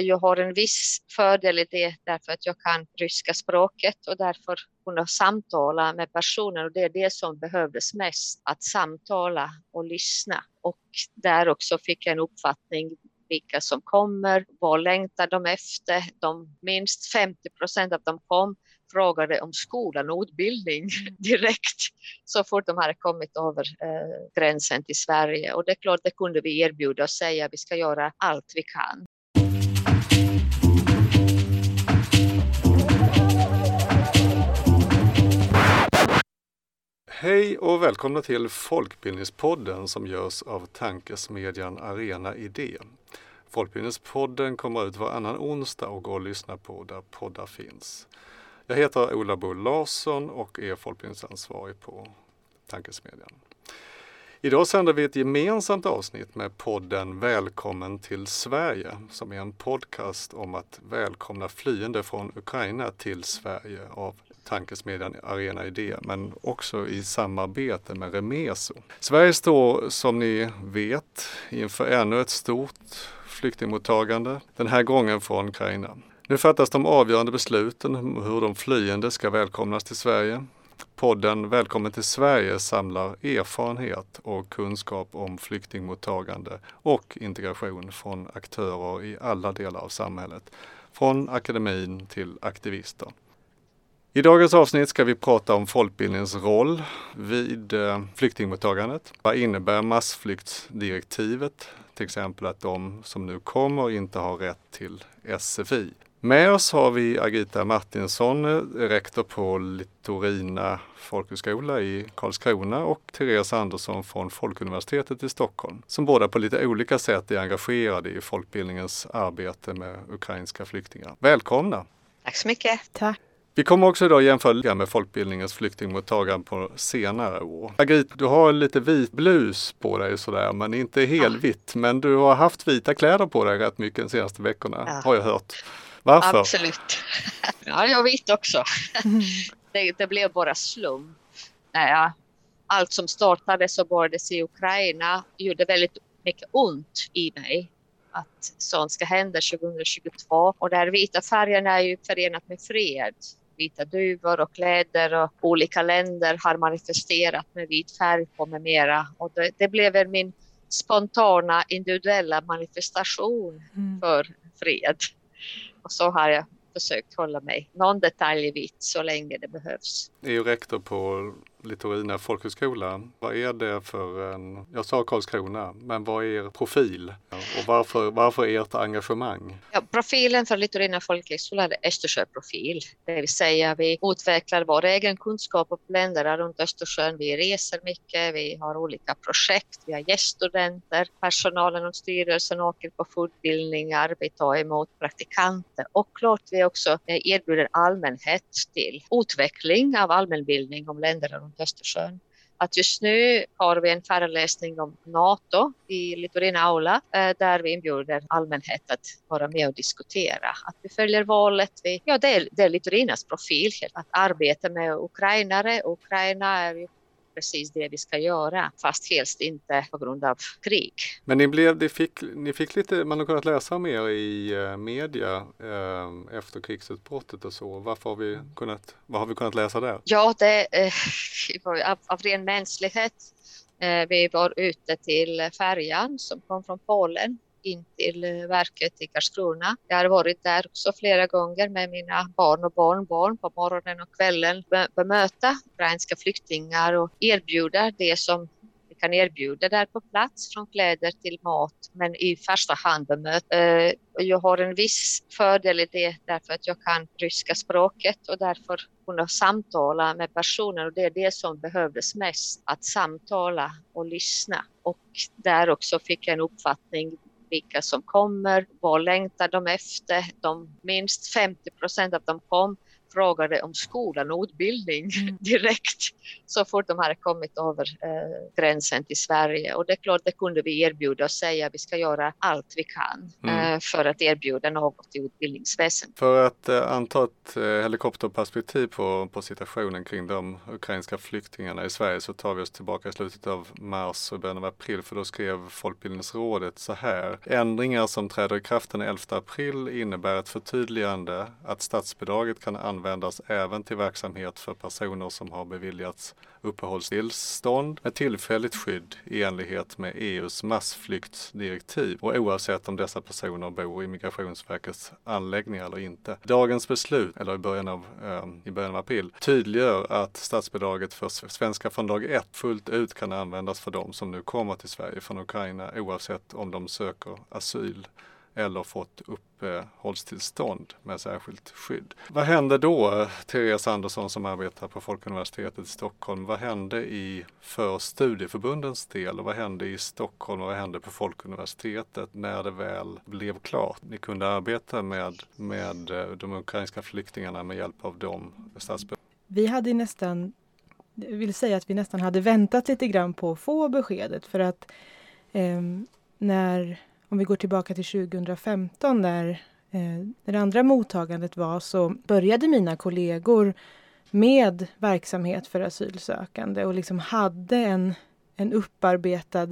Och jag har en viss fördel i det därför att jag kan ryska språket och därför kunna samtala med personer och det är det som behövdes mest, att samtala och lyssna. Och där också fick jag en uppfattning vilka som kommer, vad längtar de efter? De, minst 50 procent av dem kom frågade om skolan och utbildning mm. direkt så fort de hade kommit över eh, gränsen till Sverige. Och det är klart, det kunde vi erbjuda och säga vi ska göra allt vi kan. Hej och välkomna till Folkbildningspodden som görs av tankesmedjan Arena Idé. Folkbildningspodden kommer ut varannan onsdag och går att lyssna på där poddar finns. Jag heter Ola Bull Larsson och är folkbildningsansvarig på Tankesmedjan. Idag sänder vi ett gemensamt avsnitt med podden Välkommen till Sverige som är en podcast om att välkomna flyende från Ukraina till Sverige av tankesmedjan Arena Idé men också i samarbete med Remeso. Sverige står som ni vet inför ännu ett stort flyktingmottagande, den här gången från Ukraina. Nu fattas de avgörande besluten om hur de flyende ska välkomnas till Sverige. Podden Välkommen till Sverige samlar erfarenhet och kunskap om flyktingmottagande och integration från aktörer i alla delar av samhället. Från akademin till aktivister. I dagens avsnitt ska vi prata om folkbildningens roll vid eh, flyktingmottagandet. Vad innebär massflyktsdirektivet? Till exempel att de som nu kommer inte har rätt till SFI. Med oss har vi Agita Martinsson, rektor på Litorina folkhögskola i Karlskrona och Therese Andersson från Folkuniversitetet i Stockholm, som båda på lite olika sätt är engagerade i folkbildningens arbete med ukrainska flyktingar. Välkomna! Tack så mycket! Tack! Vi kommer också idag jämföra med folkbildningens flyktingmottagande på senare år. Agrit, du har lite vit blus på dig sådär, men inte helvitt. Ja. Men du har haft vita kläder på dig rätt mycket de senaste veckorna, ja. har jag hört. Varför? Absolut. Ja, jag vet också. Det, det blev bara slum. Ja, allt som startade så började i Ukraina gjorde väldigt mycket ont i mig att sånt ska hända 2022. Och där vita färgen är ju förenat med fred. Vita duvor och kläder och olika länder har manifesterat med vit färg på med mera. Och det, det blev väl min spontana individuella manifestation mm. för fred. Och så har jag försökt hålla mig någon detalj vitt så länge det behövs. Är ju rektor på Litorina folkhögskola. Vad är det för en, jag sa Karlskrona, men vad är er profil och varför, varför ert engagemang? Ja, profilen för Litorina folkhögskola är Östersjöprofil, det vill säga vi utvecklar vår egen kunskap om länderna runt Östersjön. Vi reser mycket, vi har olika projekt, vi har gäststudenter, personalen och styrelsen åker på fortbildningar, vi tar emot praktikanter och klart vi också eh, erbjuder allmänhet till utveckling av allmänbildning om länderna runt Östersjön. Att just nu har vi en föreläsning om NATO i Litorina Aula eh, där vi inbjuder allmänheten att vara med och diskutera. Att vi följer valet. Vi, ja, det är, det är Litorinas profil, att arbeta med ukrainare. Ukraina är ju precis det vi ska göra, fast helst inte på grund av krig. Men ni, blev, ni, fick, ni fick lite, man har kunnat läsa om er i uh, media uh, efter krigsutbrottet och så. Varför har vi kunnat, vad har vi kunnat läsa där? Ja, det uh, av, av ren mänsklighet. vi var ute till färjan som kom från Polen in till eh, verket i Karlskrona. Jag har varit där också flera gånger med mina barn och barnbarn på morgonen och kvällen bemöta ukrainska flyktingar och erbjuda det som vi kan erbjuda där på plats från kläder till mat men i första hand bemöta. Eh, jag har en viss fördel i det därför att jag kan ryska språket och därför kunna samtala med personer och det är det som behövdes mest, att samtala och lyssna. Och där också fick jag en uppfattning vilka som kommer, vad längtar de efter. De, minst 50 procent av dem kom frågade om skolan och utbildning mm. direkt så fort de hade kommit över eh, gränsen till Sverige. Och det är klart, det kunde vi erbjuda och säga att vi ska göra allt vi kan mm. eh, för att erbjuda något i utbildningsväsendet. För att eh, anta ett eh, helikopterperspektiv på, på situationen kring de ukrainska flyktingarna i Sverige så tar vi oss tillbaka i slutet av mars och början av april för då skrev Folkbildningsrådet så här. Ändringar som träder i kraft den 11 april innebär ett förtydligande att statsbidraget kan användas användas även till verksamhet för personer som har beviljats uppehållstillstånd med tillfälligt skydd i enlighet med EUs massflyktsdirektiv och oavsett om dessa personer bor i Migrationsverkets anläggningar eller inte. Dagens beslut, eller i början av, eh, i början av april, tydliggör att statsbidraget för Svenska från dag ett fullt ut kan användas för de som nu kommer till Sverige från Ukraina oavsett om de söker asyl eller fått uppehållstillstånd med särskilt skydd. Vad hände då, Therese Andersson som arbetar på Folkuniversitetet i Stockholm, vad hände i för studieförbundens del och vad hände i Stockholm och vad hände på Folkuniversitetet när det väl blev klart? Ni kunde arbeta med, med eh, de ukrainska flyktingarna med hjälp av de statsbidrag. Vi hade nästan, jag vill säga att vi nästan hade väntat lite grann på att få beskedet för att eh, när om vi går tillbaka till 2015 där eh, det andra mottagandet var så började mina kollegor med verksamhet för asylsökande och liksom hade en, en upparbetad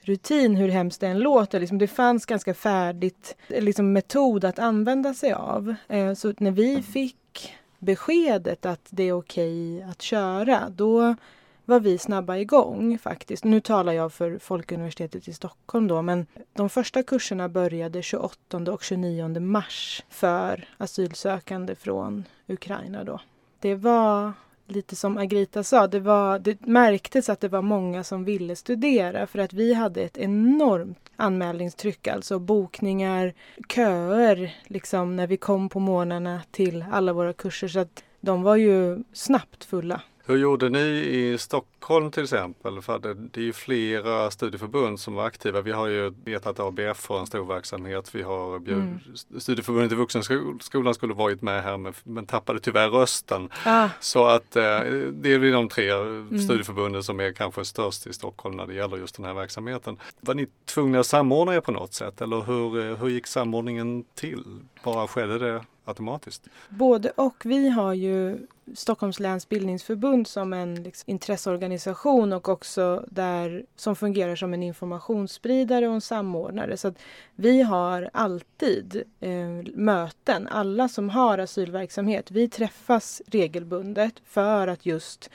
rutin, hur hemskt det än låter. Liksom det fanns ganska färdigt eh, liksom metod att använda sig av. Eh, så när vi fick beskedet att det är okej att köra, då var vi snabba igång faktiskt. Nu talar jag för Folkuniversitetet i Stockholm då, men de första kurserna började 28 och 29 mars för asylsökande från Ukraina då. Det var lite som Agrita sa, det, var, det märktes att det var många som ville studera för att vi hade ett enormt anmälningstryck, alltså bokningar, köer liksom när vi kom på morgnarna till alla våra kurser så att de var ju snabbt fulla. Hur gjorde ni i Stockholm till exempel? För det, det är ju flera studieförbund som var aktiva. Vi har ju vetat att ABF har en stor verksamhet. Vi har bjud, mm. Studieförbundet i Vuxenskolan skulle varit med här men, men tappade tyvärr rösten. Ah. Så att eh, det är de tre mm. studieförbunden som är kanske störst i Stockholm när det gäller just den här verksamheten. Var ni tvungna att samordna er på något sätt eller hur, eh, hur gick samordningen till? Bara skedde det automatiskt? Både och. Vi har ju Stockholms läns bildningsförbund som en liksom, intresseorganisation och också där som fungerar som en informationsspridare och en samordnare. Så att vi har alltid eh, möten, alla som har asylverksamhet. Vi träffas regelbundet för att just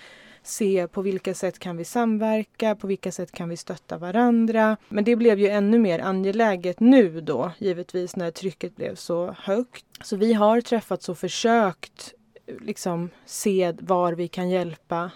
se på vilka sätt kan vi samverka, på vilka sätt kan vi stötta varandra. Men det blev ju ännu mer angeläget nu då, givetvis när trycket blev så högt. Så vi har träffats och försökt liksom se var vi kan hjälpa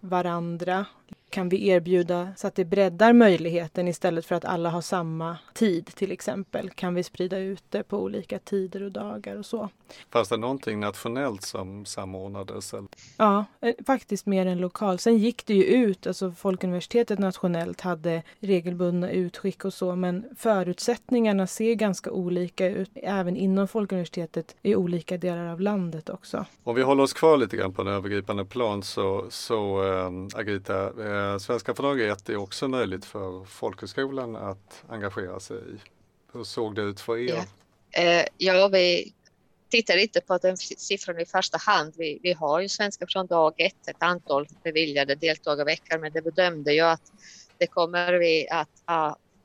varandra kan vi erbjuda så att det breddar möjligheten istället för att alla har samma tid till exempel? Kan vi sprida ut det på olika tider och dagar och så? Fanns det någonting nationellt som samordnades? Ja, eh, faktiskt mer än lokalt. Sen gick det ju ut, alltså Folkuniversitetet nationellt hade regelbundna utskick och så, men förutsättningarna ser ganska olika ut även inom Folkuniversitetet i olika delar av landet också. Om vi håller oss kvar lite grann på en övergripande plan så, så äh, Agita, äh, Eh, Svenska från dag ett är också möjligt för folkhögskolan att engagera sig i. Hur såg det ut för er? Ja, eh, ja vi tittar inte på den siffran i första hand. Vi, vi har ju Svenska från dag ett, ett antal beviljade deltagarveckor, men det bedömde ju att det kommer vi att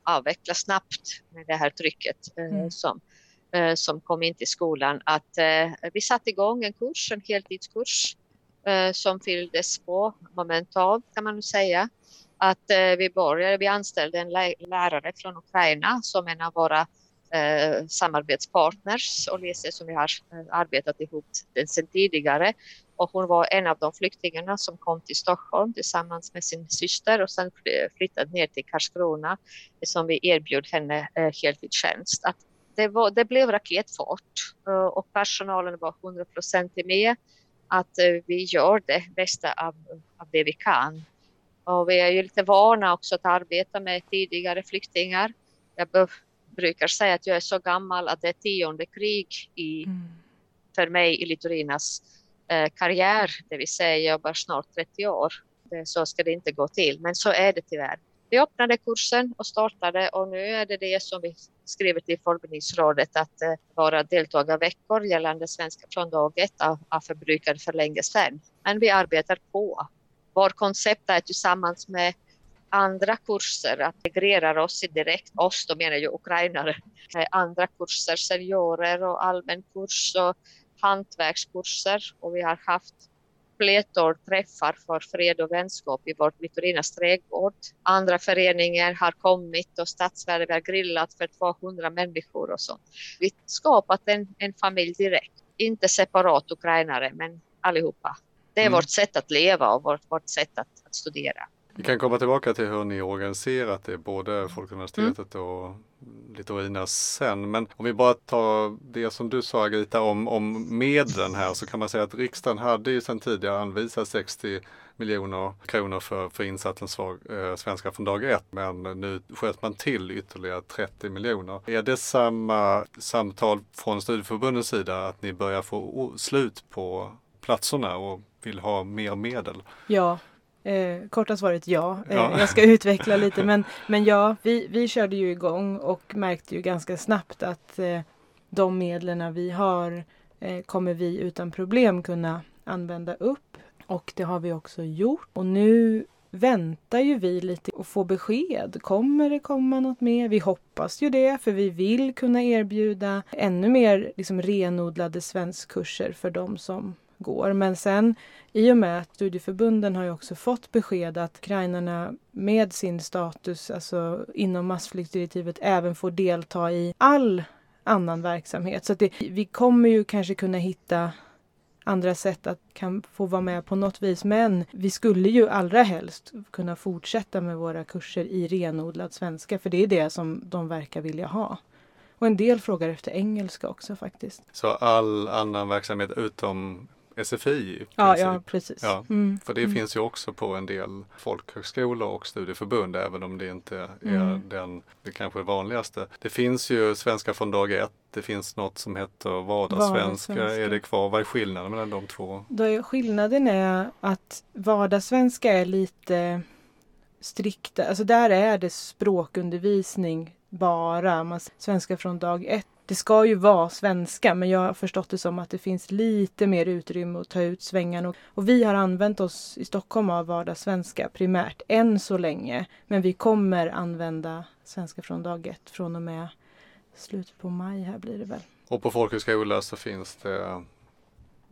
avveckla snabbt med det här trycket eh, mm. som, som kom in till skolan. Att vi satte igång en kurs, en heltidskurs Eh, Eh, som fylldes på momentalt kan man säga. Att eh, vi började, vi anställde en lärare från Ukraina som en av våra eh, samarbetspartners och Lise som vi har eh, arbetat ihop sedan tidigare. Och hon var en av de flyktingarna som kom till Stockholm tillsammans med sin syster och sen flyttade ner till Karlskrona som vi erbjöd henne heltidstjänst. Att det, var, det blev raketfart och personalen var 100 med att eh, vi gör det bästa av, av det vi kan. Och vi är ju lite vana också att arbeta med tidigare flyktingar. Jag brukar säga att jag är så gammal att det är tionde krig i, mm. för mig i Litorinas eh, karriär, det vill säga jag jobbar snart 30 år. Det, så ska det inte gå till, men så är det tyvärr. Vi öppnade kursen och startade och nu är det det som vi skriver till Folkbildningsrådet att eh, våra deltagarveckor gällande svenska från dag ett har förbrukade för länge sedan. Men vi arbetar på. Vårt koncept är tillsammans med andra kurser, att integrera oss i direkt, oss då menar jag ukrainare, eh, andra kurser, seniorer och allmän kurs och hantverkskurser och vi har haft flertal träffar för fred och vänskap i vårt Vittorinas trädgård. Andra föreningar har kommit och Stadsvärde har grillat för 200 människor och sånt. Vi skapat en, en familj direkt, inte separat ukrainare men allihopa. Det är mm. vårt sätt att leva och vårt, vårt sätt att, att studera. Vi kan komma tillbaka till hur ni organiserat det, både Folkuniversitetet mm. och Litorinas sen. Men om vi bara tar det som du sa Agita om, om medlen här så kan man säga att riksdagen hade ju sedan tidigare anvisat 60 miljoner kronor för, för insatsen svag, eh, Svenska från dag ett. Men nu sköt man till ytterligare 30 miljoner. Är det samma samtal från studieförbundens sida att ni börjar få slut på platserna och vill ha mer medel? Ja, Eh, korta svaret ja. Eh, ja. Jag ska utveckla lite men, men ja, vi, vi körde ju igång och märkte ju ganska snabbt att eh, de medlen vi har eh, kommer vi utan problem kunna använda upp. Och det har vi också gjort. Och nu väntar ju vi lite och få besked. Kommer det komma något mer? Vi hoppas ju det för vi vill kunna erbjuda ännu mer liksom, renodlade svenskkurser för de som går. Men sen i och med att studieförbunden har ju också fått besked att ukrainarna med sin status, alltså inom massflyktsdirektivet, även får delta i all annan verksamhet. Så det, vi kommer ju kanske kunna hitta andra sätt att kan få vara med på något vis. Men vi skulle ju allra helst kunna fortsätta med våra kurser i renodlad svenska, för det är det som de verkar vilja ha. Och en del frågar efter engelska också faktiskt. Så all annan verksamhet utom SFI. Ja, ja, precis. Ja, mm. För det mm. finns ju också på en del folkhögskolor och studieförbund även om det inte är mm. den, det kanske vanligaste. Det finns ju Svenska från dag ett. Det finns något som heter vardagssvenska. vardagssvenska. Är det kvar? Vad är skillnaden mellan de två? Då skillnaden är att vardagssvenska är lite strikta, alltså där är det språkundervisning bara, svenska från dag ett det ska ju vara svenska men jag har förstått det som att det finns lite mer utrymme att ta ut svängarna. Och vi har använt oss i Stockholm av vardagssvenska primärt än så länge. Men vi kommer använda svenska från dag ett från och med slutet på maj här blir det väl. Och på folkhögskola så finns det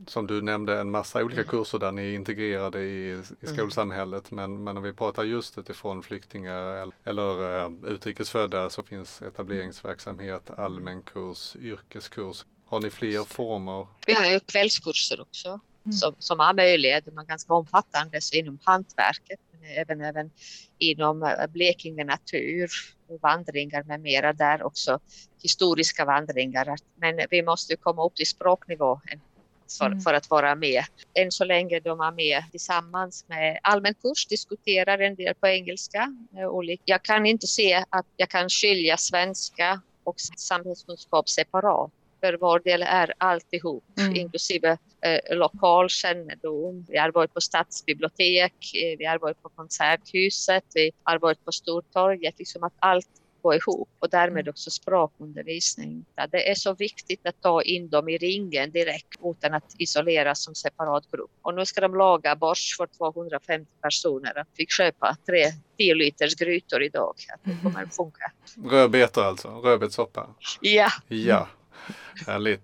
som du nämnde en massa olika mm. kurser där ni är integrerade i, i mm. skolsamhället. Men, men om vi pratar just utifrån flyktingar eller uh, utrikesfödda så finns etableringsverksamhet, allmän kurs, yrkeskurs. Har ni fler former? Vi har ju kvällskurser också mm. som, som har möjlighet, de är ganska omfattande, så inom hantverket men även, även inom eh, Blekinge natur, vandringar med mera där också, historiska vandringar. Men vi måste komma upp till språknivå för, mm. för att vara med. Än så länge de är med tillsammans med allmän kurs, diskuterar en del på engelska. Eh, jag kan inte se att jag kan skilja svenska och samhällskunskap separat. För vår del är alltihop, mm. inklusive eh, lokalkännedom. Vi har varit på stadsbibliotek, eh, vi har varit på Konserthuset, vi har varit på Stortorget. Liksom att allt gå ihop och därmed mm. också språkundervisning. Det är så viktigt att ta in dem i ringen direkt utan att isoleras som separat grupp. Och nu ska de laga borsch för 250 personer. Jag fick köpa tre 10 liters grytor idag. Att det kommer att funka. Rödbetor alltså? Rödbetssoppa? Ja. Ja, härligt.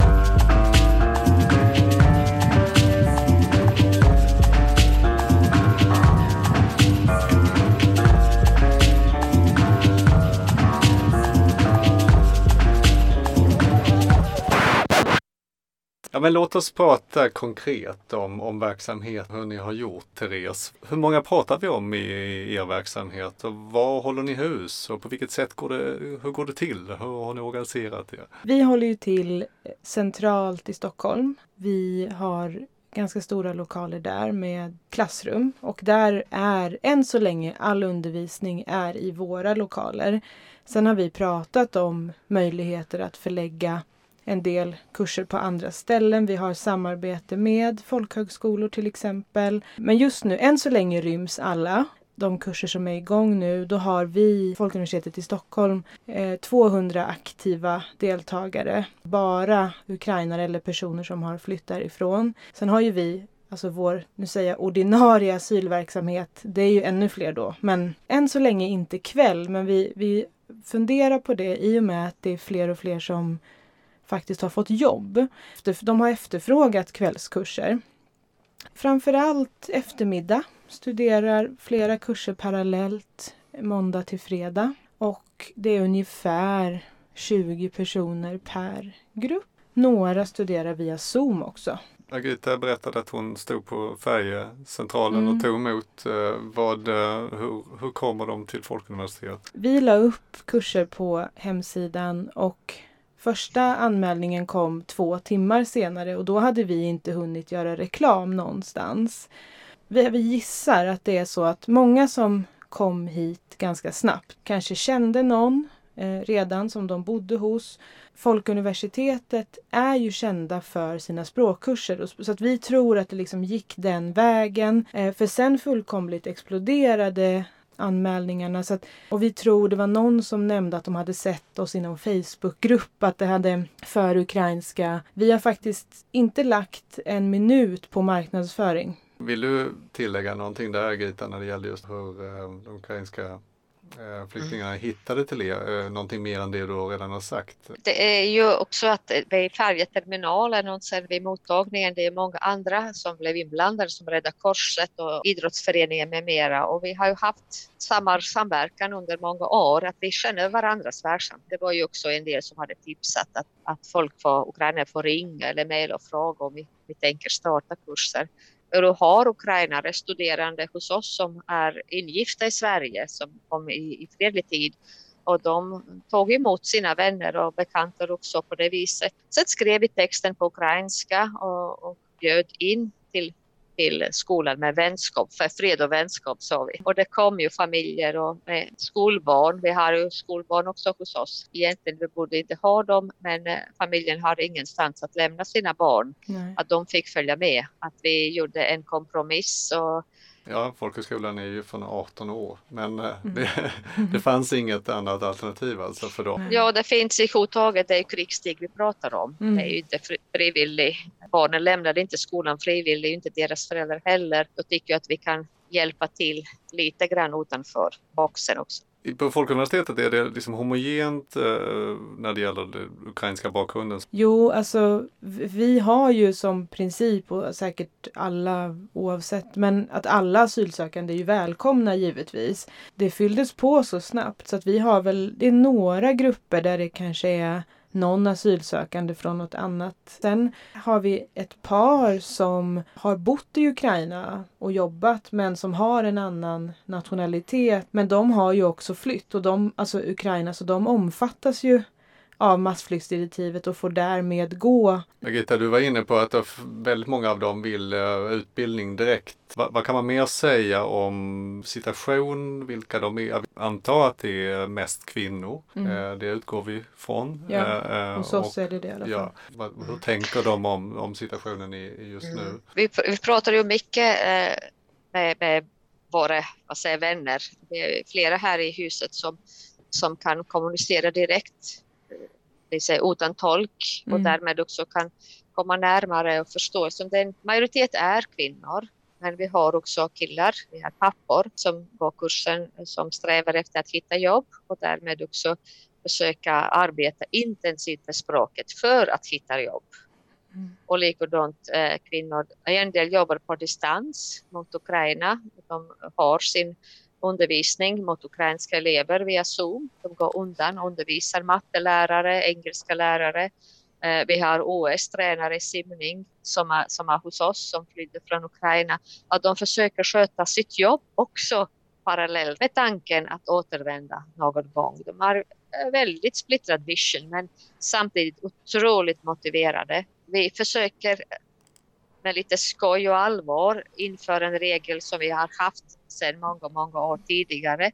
Ja, men låt oss prata konkret om, om verksamhet, hur ni har gjort Therese. Hur många pratar vi om i er verksamhet och var håller ni hus och på vilket sätt går det, hur går det till? Hur har ni organiserat det? Vi håller ju till centralt i Stockholm. Vi har ganska stora lokaler där med klassrum och där är än så länge all undervisning är i våra lokaler. Sen har vi pratat om möjligheter att förlägga en del kurser på andra ställen. Vi har samarbete med folkhögskolor till exempel. Men just nu, än så länge ryms alla de kurser som är igång nu, då har vi, Folkuniversitetet i Stockholm, eh, 200 aktiva deltagare. Bara ukrainare eller personer som har flytt därifrån. Sen har ju vi alltså vår, nu säger jag ordinarie asylverksamhet, det är ju ännu fler då. Men än så länge inte kväll, men vi, vi funderar på det i och med att det är fler och fler som faktiskt har fått jobb. De har efterfrågat kvällskurser. Framförallt eftermiddag studerar flera kurser parallellt måndag till fredag. Och det är ungefär 20 personer per grupp. Några studerar via Zoom också. Margita berättade att hon stod på färjecentralen mm. och tog emot. Eh, vad, eh, hur, hur kommer de till Folkuniversitetet? Vi la upp kurser på hemsidan och första anmälningen kom två timmar senare och då hade vi inte hunnit göra reklam någonstans. Vi, vi gissar att det är så att många som kom hit ganska snabbt kanske kände någon eh, redan som de bodde hos. Folkuniversitetet är ju kända för sina språkkurser så att vi tror att det liksom gick den vägen. Eh, för sen fullkomligt exploderade anmälningarna. Så att, och vi tror det var någon som nämnde att de hade sett oss i någon Facebookgrupp, att det hade för ukrainska. Vi har faktiskt inte lagt en minut på marknadsföring. Vill du tillägga någonting där Gita när det gäller just hur eh, de ukrainska flyktingarna mm. hittade till er? Eh, någonting mer än det du redan har sagt? Det är ju också att vid färjeterminalen och sen vid mottagningen, det är många andra som blev inblandade som Rädda Korset och idrottsföreningen med mera och vi har ju haft samma samverkan under många år, att vi känner varandras verksamhet. Det var ju också en del som hade tipsat att, att folk från Ukraina får ringa eller mejla och fråga om vi, vi tänker starta kurser då har ukrainare studerande hos oss som är ingifta i Sverige som kom i, i fredlig tid och de tog emot sina vänner och bekanta också på det viset. Sen skrev vi texten på ukrainska och, och bjöd in till till skolan med vänskap, för fred och vänskap sa vi. Och det kom ju familjer och med skolbarn. Vi har ju skolbarn också hos oss. Egentligen vi borde inte ha dem, men eh, familjen har ingenstans att lämna sina barn. Nej. Att de fick följa med. Att vi gjorde en kompromiss och Ja, folkhögskolan är ju från 18 år men eh, mm. det, det fanns inget annat alternativ alltså för dem. Ja, det finns i huvudtaget, det är krigstid vi pratar om. Mm. Det är ju inte frivilligt. Barnen lämnade inte skolan frivilligt, inte deras föräldrar heller. Då tycker jag att vi kan hjälpa till lite grann utanför boxen också. På Folkuniversitetet, är det liksom homogent eh, när det gäller den ukrainska bakgrunden? Jo, alltså vi har ju som princip och säkert alla oavsett, men att alla asylsökande är ju välkomna givetvis. Det fylldes på så snabbt så att vi har väl, det är några grupper där det kanske är någon asylsökande från något annat. Sen har vi ett par som har bott i Ukraina och jobbat men som har en annan nationalitet. Men de har ju också flytt och de, alltså Ukraina, så de omfattas ju av massflyktsdirektivet och får därmed gå. Birgitta, du var inne på att väldigt många av dem vill uh, utbildning direkt. Va, vad kan man mer säga om situation, vilka de är? Jag antar att det är mest kvinnor. Mm. Uh, det utgår vi från. Ja, uh, hos oss och, är det det i alla fall. Ja, hur tänker de om, om situationen i, just mm. nu? Vi, vi pratar ju mycket med, med våra vad säger, vänner. Det är flera här i huset som, som kan kommunicera direkt säga, utan tolk och mm. därmed också kan komma närmare och förstå. Som den majoritet är kvinnor, men vi har också killar, vi har pappor som går kursen som strävar efter att hitta jobb och därmed också försöka arbeta intensivt med språket för att hitta jobb. Mm. Och likadant eh, kvinnor, en del jobbar på distans mot Ukraina. De har sin undervisning mot ukrainska elever via Zoom. De går undan och undervisar mattelärare, engelska lärare. Eh, vi har OS-tränare i simning som är, som är hos oss som flydde från Ukraina. Att de försöker sköta sitt jobb också parallellt med tanken att återvända någon gång. De har eh, väldigt splittrad vision men samtidigt otroligt motiverade. Vi försöker med lite skoj och allvar inför en regel som vi har haft sedan många, många år tidigare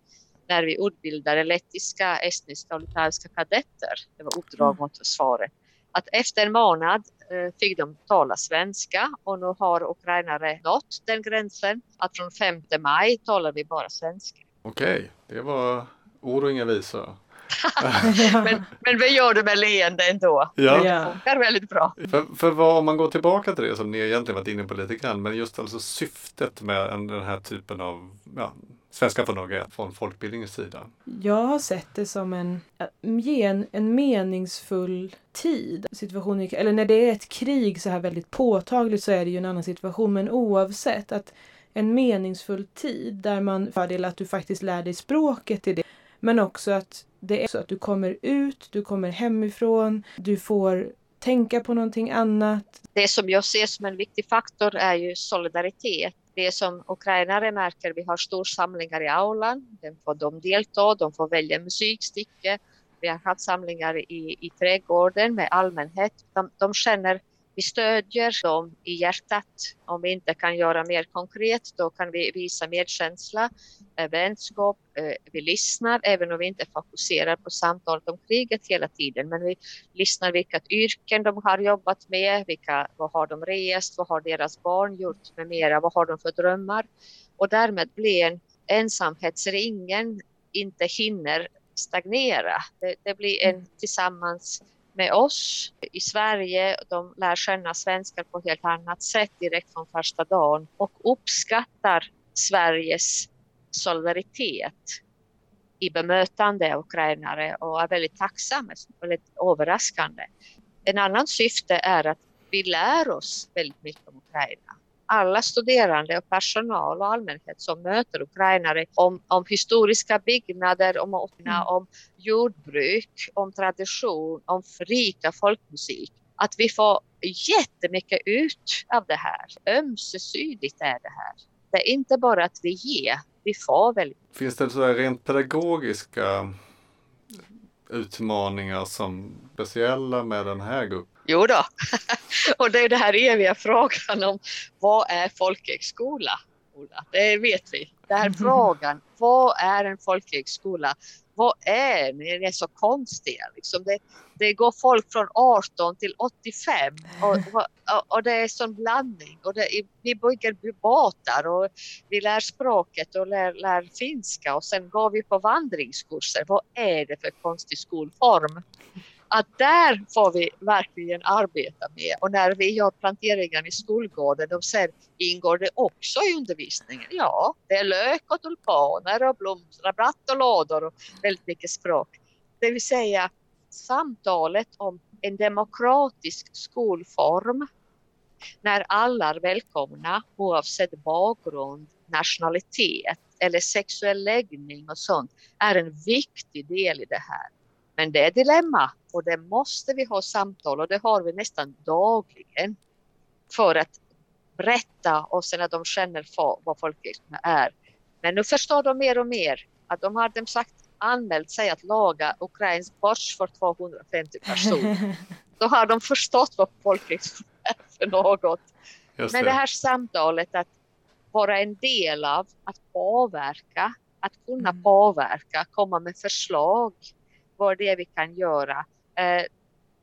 när vi utbildade lettiska, estniska och litauiska kadetter. Det var uppdrag mm. mot försvaret. att efter en månad eh, fick de tala svenska och nu har ukrainare nått den gränsen att från 5 maj talar vi bara svenska. Okej, det var ord och inga visor. men, men vi gör det med leende ändå. Ja. Det funkar väldigt bra. För, för vad, om man går tillbaka till det som ni egentligen varit inne på lite grann, men just alltså syftet med en, den här typen av ja, Svenska för några från folkbildningens sida? Jag har sett det som en, en, en meningsfull tid. Situation, eller när det är ett krig så här väldigt påtagligt så är det ju en annan situation. Men oavsett att en meningsfull tid där man fördel att du faktiskt lär dig språket i det. Men också att det är så att du kommer ut, du kommer hemifrån, du får tänka på någonting annat. Det som jag ser som en viktig faktor är ju solidaritet. Det som ukrainare märker, vi har storsamlingar i aulan, den får de delta, de får välja musikstycke. Vi har haft samlingar i, i trädgården med allmänhet. De, de känner vi stödjer dem i hjärtat. Om vi inte kan göra mer konkret, då kan vi visa medkänsla, eh, vänskap. Eh, vi lyssnar, även om vi inte fokuserar på samtalet om kriget hela tiden. Men vi lyssnar vilka yrken de har jobbat med, vilka, vad har de rest, vad har deras barn gjort med mera, vad har de för drömmar. Och därmed blir en ensamhetsringen inte hinner stagnera. Det, det blir en tillsammans med oss i Sverige. De lär känna svenskar på ett helt annat sätt direkt från första dagen och uppskattar Sveriges solidaritet i bemötande av ukrainare och är väldigt tacksamma, väldigt överraskande. En annan syfte är att vi lär oss väldigt mycket om Ukraina alla studerande och personal och allmänhet som möter ukrainare om, om historiska byggnader, om, mm. om jordbruk, om tradition, om rika folkmusik. Att vi får jättemycket ut av det här. Ömsesidigt är det här. Det är inte bara att vi ger, vi får väldigt Finns det så rent pedagogiska utmaningar som speciella med den här gruppen? Jo då. och det är det här eviga frågan om vad är folkhögskola? Det vet vi. Det här frågan, vad är en folkhögskola? Vad är ni? Ni är så konstiga. Liksom det, det går folk från 18 till 85 och, och, och det är sån blandning. Och det, vi bygger båtar och vi lär språket och lär, lär finska och sen går vi på vandringskurser. Vad är det för konstig skolform? Att där får vi verkligen arbeta med. Och när vi gör planteringen i skolgården, de säger, ingår det också i undervisningen? Ja, det är lök och tulpaner och blomrabatt och lådor och väldigt mycket språk. Det vill säga samtalet om en demokratisk skolform när alla är välkomna oavsett bakgrund, nationalitet eller sexuell läggning och sånt är en viktig del i det här. Men det är dilemma och det måste vi ha samtal och det har vi nästan dagligen för att berätta och sen att de känner för vad folkhögskolan är. Men nu förstår de mer och mer att de har dem sagt anmält sig att laga ukrainsk borsch för 250 personer. Då har de förstått vad folkhögskolan är för något. Det. Men det här samtalet att vara en del av, att påverka, att kunna mm. påverka, komma med förslag vad det är vi kan göra. Eh,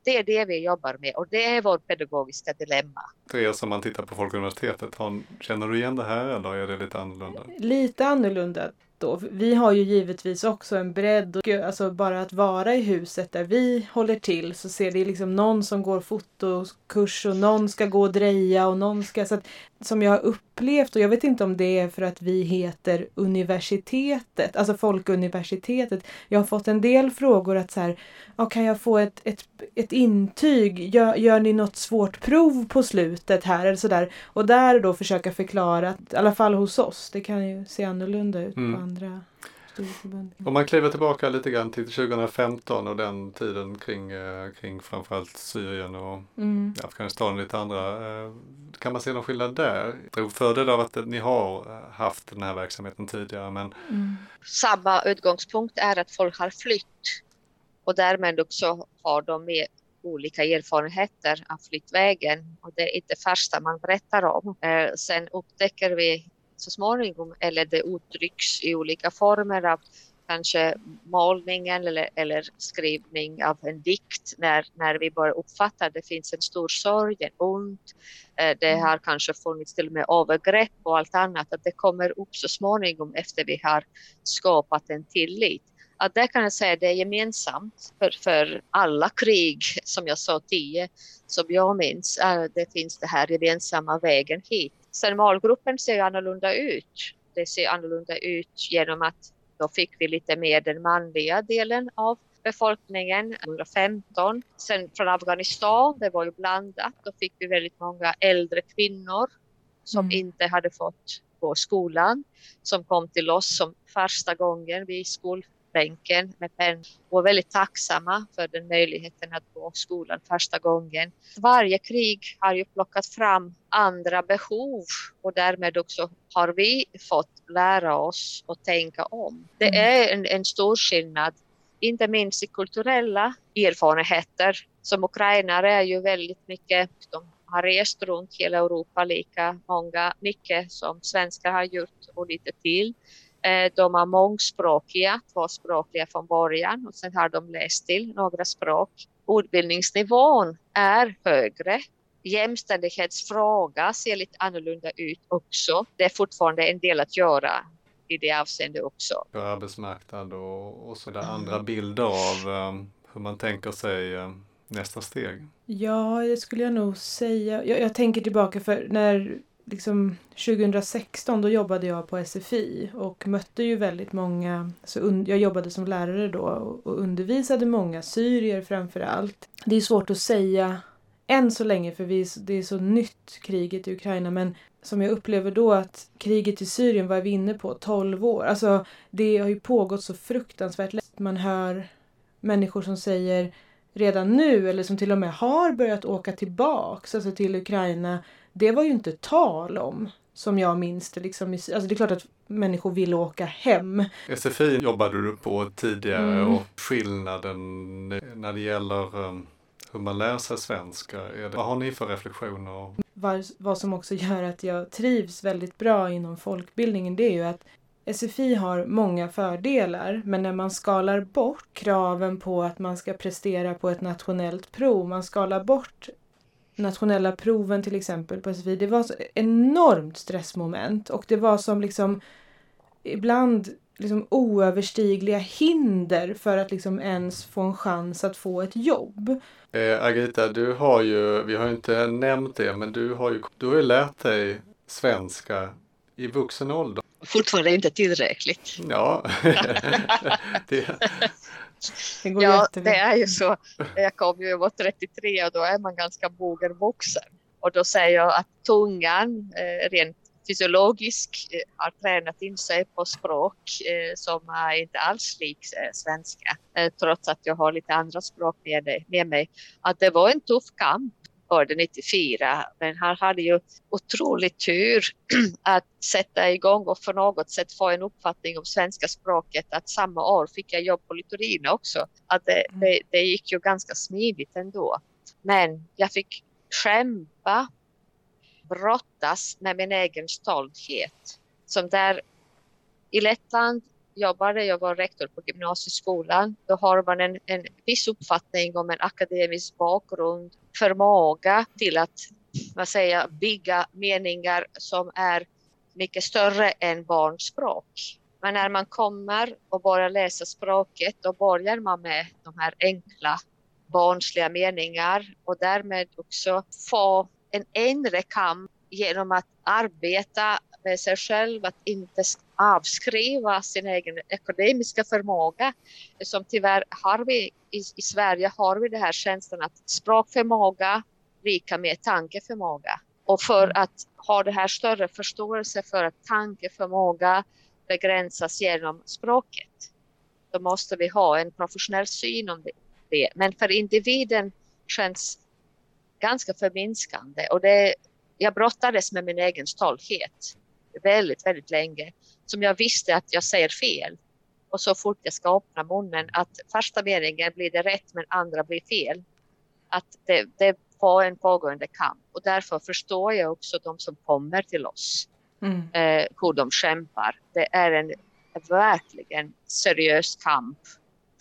det är det vi jobbar med och det är vårt pedagogiska dilemma. Therese, om man tittar på Folkuniversitetet, känner du igen det här eller är det lite annorlunda? Lite annorlunda då. Vi har ju givetvis också en bredd. Och, alltså bara att vara i huset där vi håller till så ser det liksom någon som går fotokurs och någon ska gå och dreja och någon ska... Så att, som jag har upplevt och jag vet inte om det är för att vi heter universitetet, alltså Folkuniversitetet. Jag har fått en del frågor att så här, ja, kan jag få ett, ett, ett intyg? Gör, gör ni något svårt prov på slutet här eller sådär? Och där då försöka förklara, att, i alla fall hos oss, det kan ju se annorlunda ut mm. Andra om man kliver tillbaka lite grann till 2015 och den tiden kring, eh, kring framförallt Syrien och mm. Afghanistan och lite andra. Eh, kan man se någon skillnad där? Drog fördel av att ni har eh, haft den här verksamheten tidigare. Men... Mm. Samma utgångspunkt är att folk har flytt och därmed också har de med olika erfarenheter av flyttvägen och det är inte första man berättar om. sen upptäcker vi så småningom eller det uttrycks i olika former av kanske målningen eller, eller skrivning av en dikt när, när vi börjar uppfatta att det finns en stor sorg, en ont. Eh, det mm. har kanske funnits till och med övergrepp och allt annat. Att det kommer upp så småningom efter vi har skapat en tillit. Att det kan jag säga det är gemensamt för, för alla krig som jag sa tio som jag minns. Det finns det här gemensamma vägen hit. Sen målgruppen ser annorlunda ut. Det ser annorlunda ut genom att då fick vi lite mer den manliga delen av befolkningen 2015. Sen från Afghanistan, det var ju blandat, då fick vi väldigt många äldre kvinnor som mm. inte hade fått gå skolan, som kom till oss som första gången vid skolbänken med penn och var väldigt tacksamma för den möjligheten att gå skolan första gången. Varje krig har ju plockat fram andra behov och därmed också har vi fått lära oss att tänka om. Det mm. är en, en stor skillnad, inte minst i kulturella erfarenheter. Som ukrainare är ju väldigt mycket, de har rest runt hela Europa lika många, mycket som svenskar har gjort och lite till. Eh, de är mångspråkiga, tvåspråkiga från början och sen har de läst till några språk. Utbildningsnivån är högre jämställdhetsfråga ser lite annorlunda ut också. Det är fortfarande en del att göra i det avseendet också. På arbetsmarknad och, och så där andra bilder av um, hur man tänker sig um, nästa steg? Ja, det skulle jag nog säga. Jag, jag tänker tillbaka för när liksom 2016 då jobbade jag på SFI och mötte ju väldigt många, alltså, så jag jobbade som lärare då och undervisade många syrier framför allt. Det är svårt att säga än så länge, för vi, det är så nytt kriget i Ukraina, men som jag upplever då att kriget i Syrien var vi inne på 12 år. Alltså det har ju pågått så fruktansvärt lätt. Man hör människor som säger redan nu, eller som till och med har börjat åka tillbaks alltså till Ukraina. Det var ju inte tal om, som jag minns det. Liksom, alltså det är klart att människor vill åka hem. SFI jobbade du på tidigare mm. och skillnaden när det gäller um hur man lär sig svenska. Det, vad har ni för reflektioner? Vad, vad som också gör att jag trivs väldigt bra inom folkbildningen det är ju att SFI har många fördelar men när man skalar bort kraven på att man ska prestera på ett nationellt prov, man skalar bort nationella proven till exempel på SFI, det var så enormt stressmoment och det var som liksom ibland liksom oöverstigliga hinder för att liksom ens få en chans att få ett jobb. Eh, Agita, du har ju, vi har ju inte nämnt det, men du har ju, du har ju lärt dig svenska i vuxen ålder. Fortfarande inte tillräckligt. Ja, det, det går ja, det är ju så. Jag kom ju, jag var 33 och då är man ganska mogen vuxen. Och då säger jag att tungan eh, rent fysiologiskt eh, har tränat in sig på språk eh, som är inte alls lik eh, svenska, trots att jag har lite andra språk med, med mig. Att det var en tuff kamp före 94, men han hade ju otroligt tur att sätta igång och för något sätt få en uppfattning om svenska språket. Att samma år fick jag jobb på Litorina också. Att det, mm. det, det gick ju ganska smidigt ändå. Men jag fick kämpa brottas med min egen stolthet. Som där i Lettland jobbade, jag var rektor på gymnasieskolan. Då har man en, en viss uppfattning om en akademisk bakgrund, förmåga till att vad säger, bygga meningar som är mycket större än barnspråk. Men när man kommer och börjar läsa språket, då börjar man med de här enkla barnsliga meningar och därmed också få en inre kamp genom att arbeta med sig själv, att inte avskriva sin egen akademiska förmåga. Som tyvärr har vi i, i Sverige har vi det här känslan att språkförmåga lika med tankeförmåga. Och för mm. att ha det här större förståelse för att tankeförmåga begränsas genom språket, då måste vi ha en professionell syn om det. Men för individen känns ganska förminskande och det, jag brottades med min egen stolthet väldigt, väldigt länge som jag visste att jag säger fel. Och så fort jag ska öppna munnen att första meningen blir det rätt men andra blir fel. Att det, det var en pågående kamp och därför förstår jag också de som kommer till oss. Mm. Eh, hur de kämpar. Det är en, verkligen seriös kamp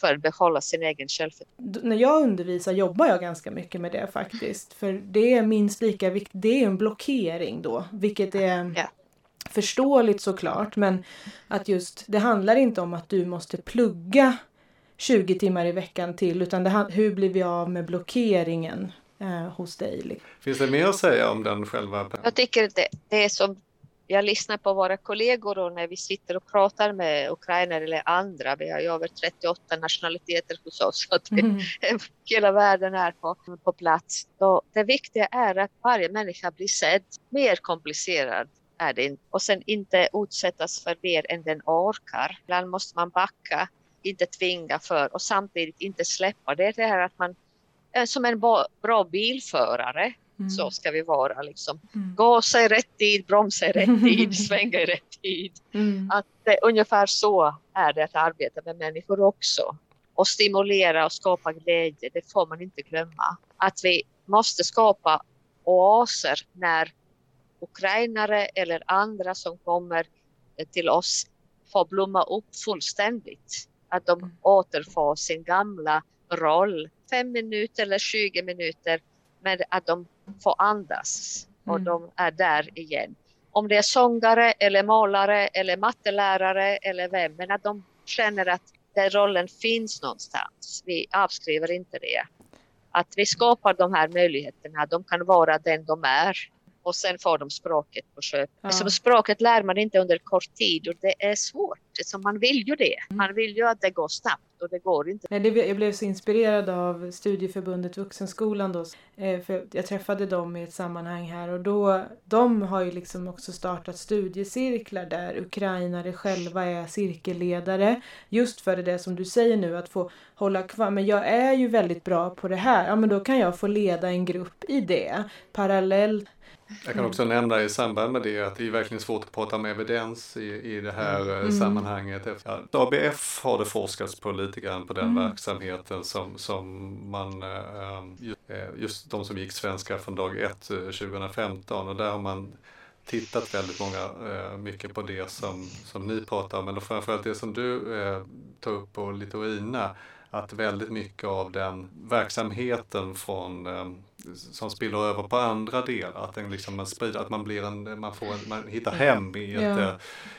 för att behålla sin egen självförtroende. När jag undervisar jobbar jag ganska mycket med det faktiskt. För det är minst lika viktigt. Det är en blockering då, vilket är ja. Förståeligt såklart. Men att just, det handlar inte om att du måste plugga 20 timmar i veckan till utan det, hur blir vi av med blockeringen eh, hos dig? Finns det mer att säga om den själva? Jag tycker det, det är som jag lyssnar på våra kollegor och när vi sitter och pratar med ukrainare eller andra, vi har ju över 38 nationaliteter hos oss, så att mm. hela världen är på, på plats. Och det viktiga är att varje människa blir sedd. Mer komplicerad är det inte. Och sen inte utsättas för mer än den orkar. Ibland måste man backa, inte tvinga för och samtidigt inte släppa. Det är det här att man är som en bra bilförare Mm. Så ska vi vara liksom. Mm. Gasa i rätt tid, bromsa i rätt tid, svänga i rätt tid. Mm. Att eh, ungefär så är det att arbeta med människor också. Och stimulera och skapa glädje, det får man inte glömma. Att vi måste skapa oaser när ukrainare eller andra som kommer eh, till oss får blomma upp fullständigt. Att de mm. återfår sin gamla roll. Fem minuter eller 20 minuter men att de får andas och mm. de är där igen. Om det är sångare eller målare eller mattelärare eller vem, men att de känner att den rollen finns någonstans. Vi avskriver inte det. Att vi skapar de här möjligheterna, de kan vara den de är och sen får de språket på köp. Ja. Alltså, språket lär man inte under kort tid och det är svårt. Så man vill ju det. Mm. Man vill ju att det går snabbt och det går inte. Jag blev så inspirerad av studieförbundet Vuxenskolan då. Eh, för jag träffade dem i ett sammanhang här och då, de har ju liksom också startat studiecirklar där ukrainare själva är cirkelledare. Just för det som du säger nu att få hålla kvar. Men jag är ju väldigt bra på det här. Ja men då kan jag få leda en grupp i det parallellt jag kan också nämna i samband med det att det är verkligen svårt att prata om evidens i, i det här mm. mm. sammanhanget. Ja, ABF har det forskats på lite grann på den mm. verksamheten som, som man, äh, just de som gick svenska från dag ett 2015 och där har man tittat väldigt många, mycket på det som, som ni pratar om, eller framförallt det som du tar upp på Litorina, att väldigt mycket av den verksamheten från som spiller över på andra delar. Att, den liksom man sprider, att man, blir en, man, får en, man hittar hem i ett, ja. Eh,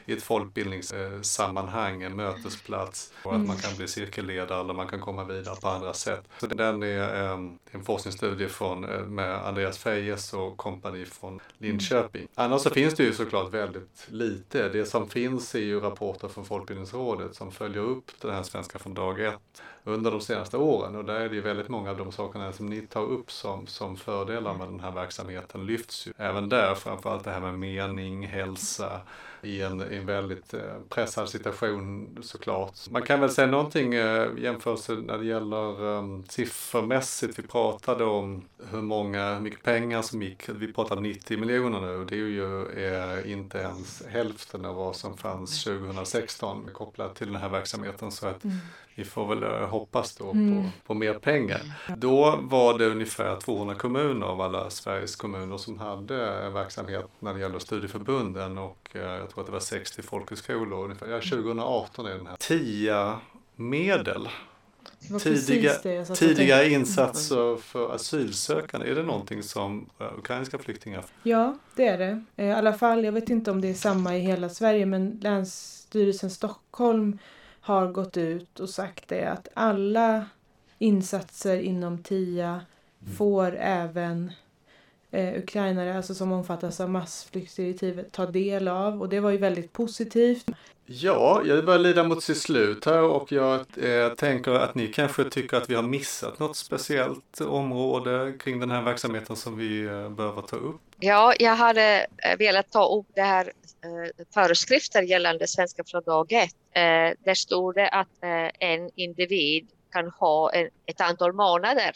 i ett folkbildningssammanhang, en mötesplats. Och att mm. man kan bli cirkelledare eller man kan komma vidare på andra sätt. Så den är um, en forskningsstudie från, eh, med Andreas Fejes och kompani från Linköping. Mm. Annars så finns det ju såklart väldigt lite. Det som finns är ju rapporter från Folkbildningsrådet som följer upp den här Svenska från dag ett under de senaste åren och där är det ju väldigt många av de sakerna som ni tar upp som, som fördelar med den här verksamheten lyfts ju. Även där framförallt det här med mening, hälsa i en, i en väldigt eh, pressad situation såklart. Man kan väl säga någonting eh, jämförelse när det gäller um, siffermässigt. Vi pratade om hur många, hur mycket pengar som gick. Vi pratade 90 miljoner nu och det är ju eh, inte ens hälften av vad som fanns 2016 kopplat till den här verksamheten. Så att mm vi får väl hoppas då mm. på, på mer pengar. Då var det ungefär 200 kommuner av alla Sveriges kommuner som hade verksamhet när det gäller studieförbunden och eh, jag tror att det var 60 folkhögskolor ungefär. Ja, 2018 är den här. TIA medel Tidiga, tidiga insatser för asylsökande, är det någonting som uh, ukrainska flyktingar Ja, det är det. I alla fall, jag vet inte om det är samma i hela Sverige, men Länsstyrelsen Stockholm har gått ut och sagt det att alla insatser inom TIA får även eh, ukrainare, alltså som omfattas av massflyktsdirektivet, ta del av och det var ju väldigt positivt. Ja, jag börjar lida mot sitt slut här och jag eh, tänker att ni kanske tycker att vi har missat något speciellt område kring den här verksamheten som vi eh, behöver ta upp. Ja, jag hade eh, velat ta upp det här eh, föreskrifter gällande svenska från dag ett. Eh, där stod det att eh, en individ kan ha en, ett antal månader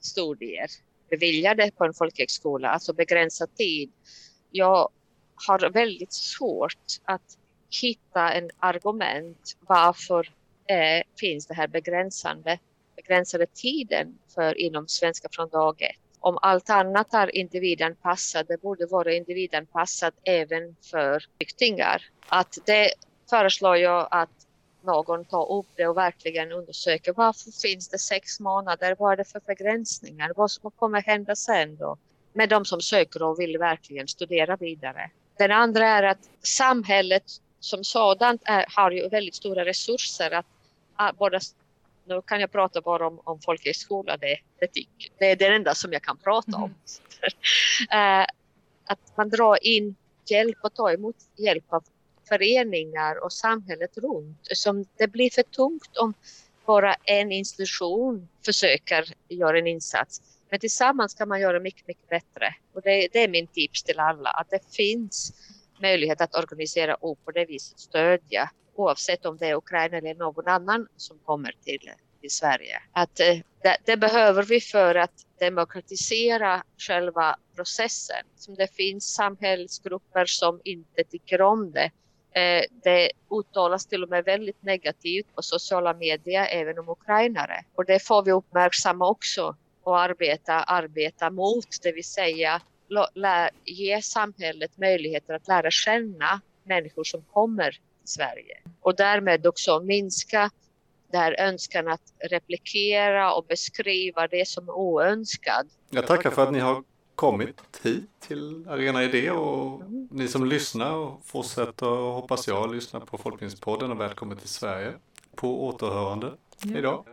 studier beviljade på en folkhögskola, alltså begränsad tid. Jag har väldigt svårt att hitta en argument varför eh, finns det här begränsande, begränsade tiden för inom svenska från dag ett. Om allt annat är individanpassat, det borde vara individanpassat även för flyktingar. Att det föreslår jag att någon tar upp det och verkligen undersöker varför finns det sex månader? Vad är det för begränsningar? Vad som kommer hända sen då? Med de som söker och vill verkligen studera vidare. Den andra är att samhället som sådant är, har ju väldigt stora resurser att, att både nu kan jag prata bara om, om folkhögskola, det, det, det är det enda som jag kan prata om. Mm. att man drar in hjälp och tar emot hjälp av föreningar och samhället runt. Som det blir för tungt om bara en institution försöker göra en insats. Men tillsammans kan man göra mycket, mycket bättre. Och det, det är min tips till alla, att det finns möjlighet att organisera och på det viset stödja oavsett om det är Ukraina eller någon annan som kommer till, till Sverige. Att, eh, det, det, behöver vi för att demokratisera själva processen. Som det finns samhällsgrupper som inte tycker om det. Eh, det uttalas till och med väldigt negativt på sociala medier även om ukrainare. Och det får vi uppmärksamma också och arbeta, arbeta mot, det vill säga lär, ge samhället möjligheter att lära känna människor som kommer till Sverige och därmed också minska där önskan att replikera och beskriva det som är oönskad. Jag tackar för att ni har kommit hit till Arena Idé och ni som lyssnar och fortsätter hoppas jag lyssna på Folkbildningspodden och välkommen till Sverige. På återhörande. Idag.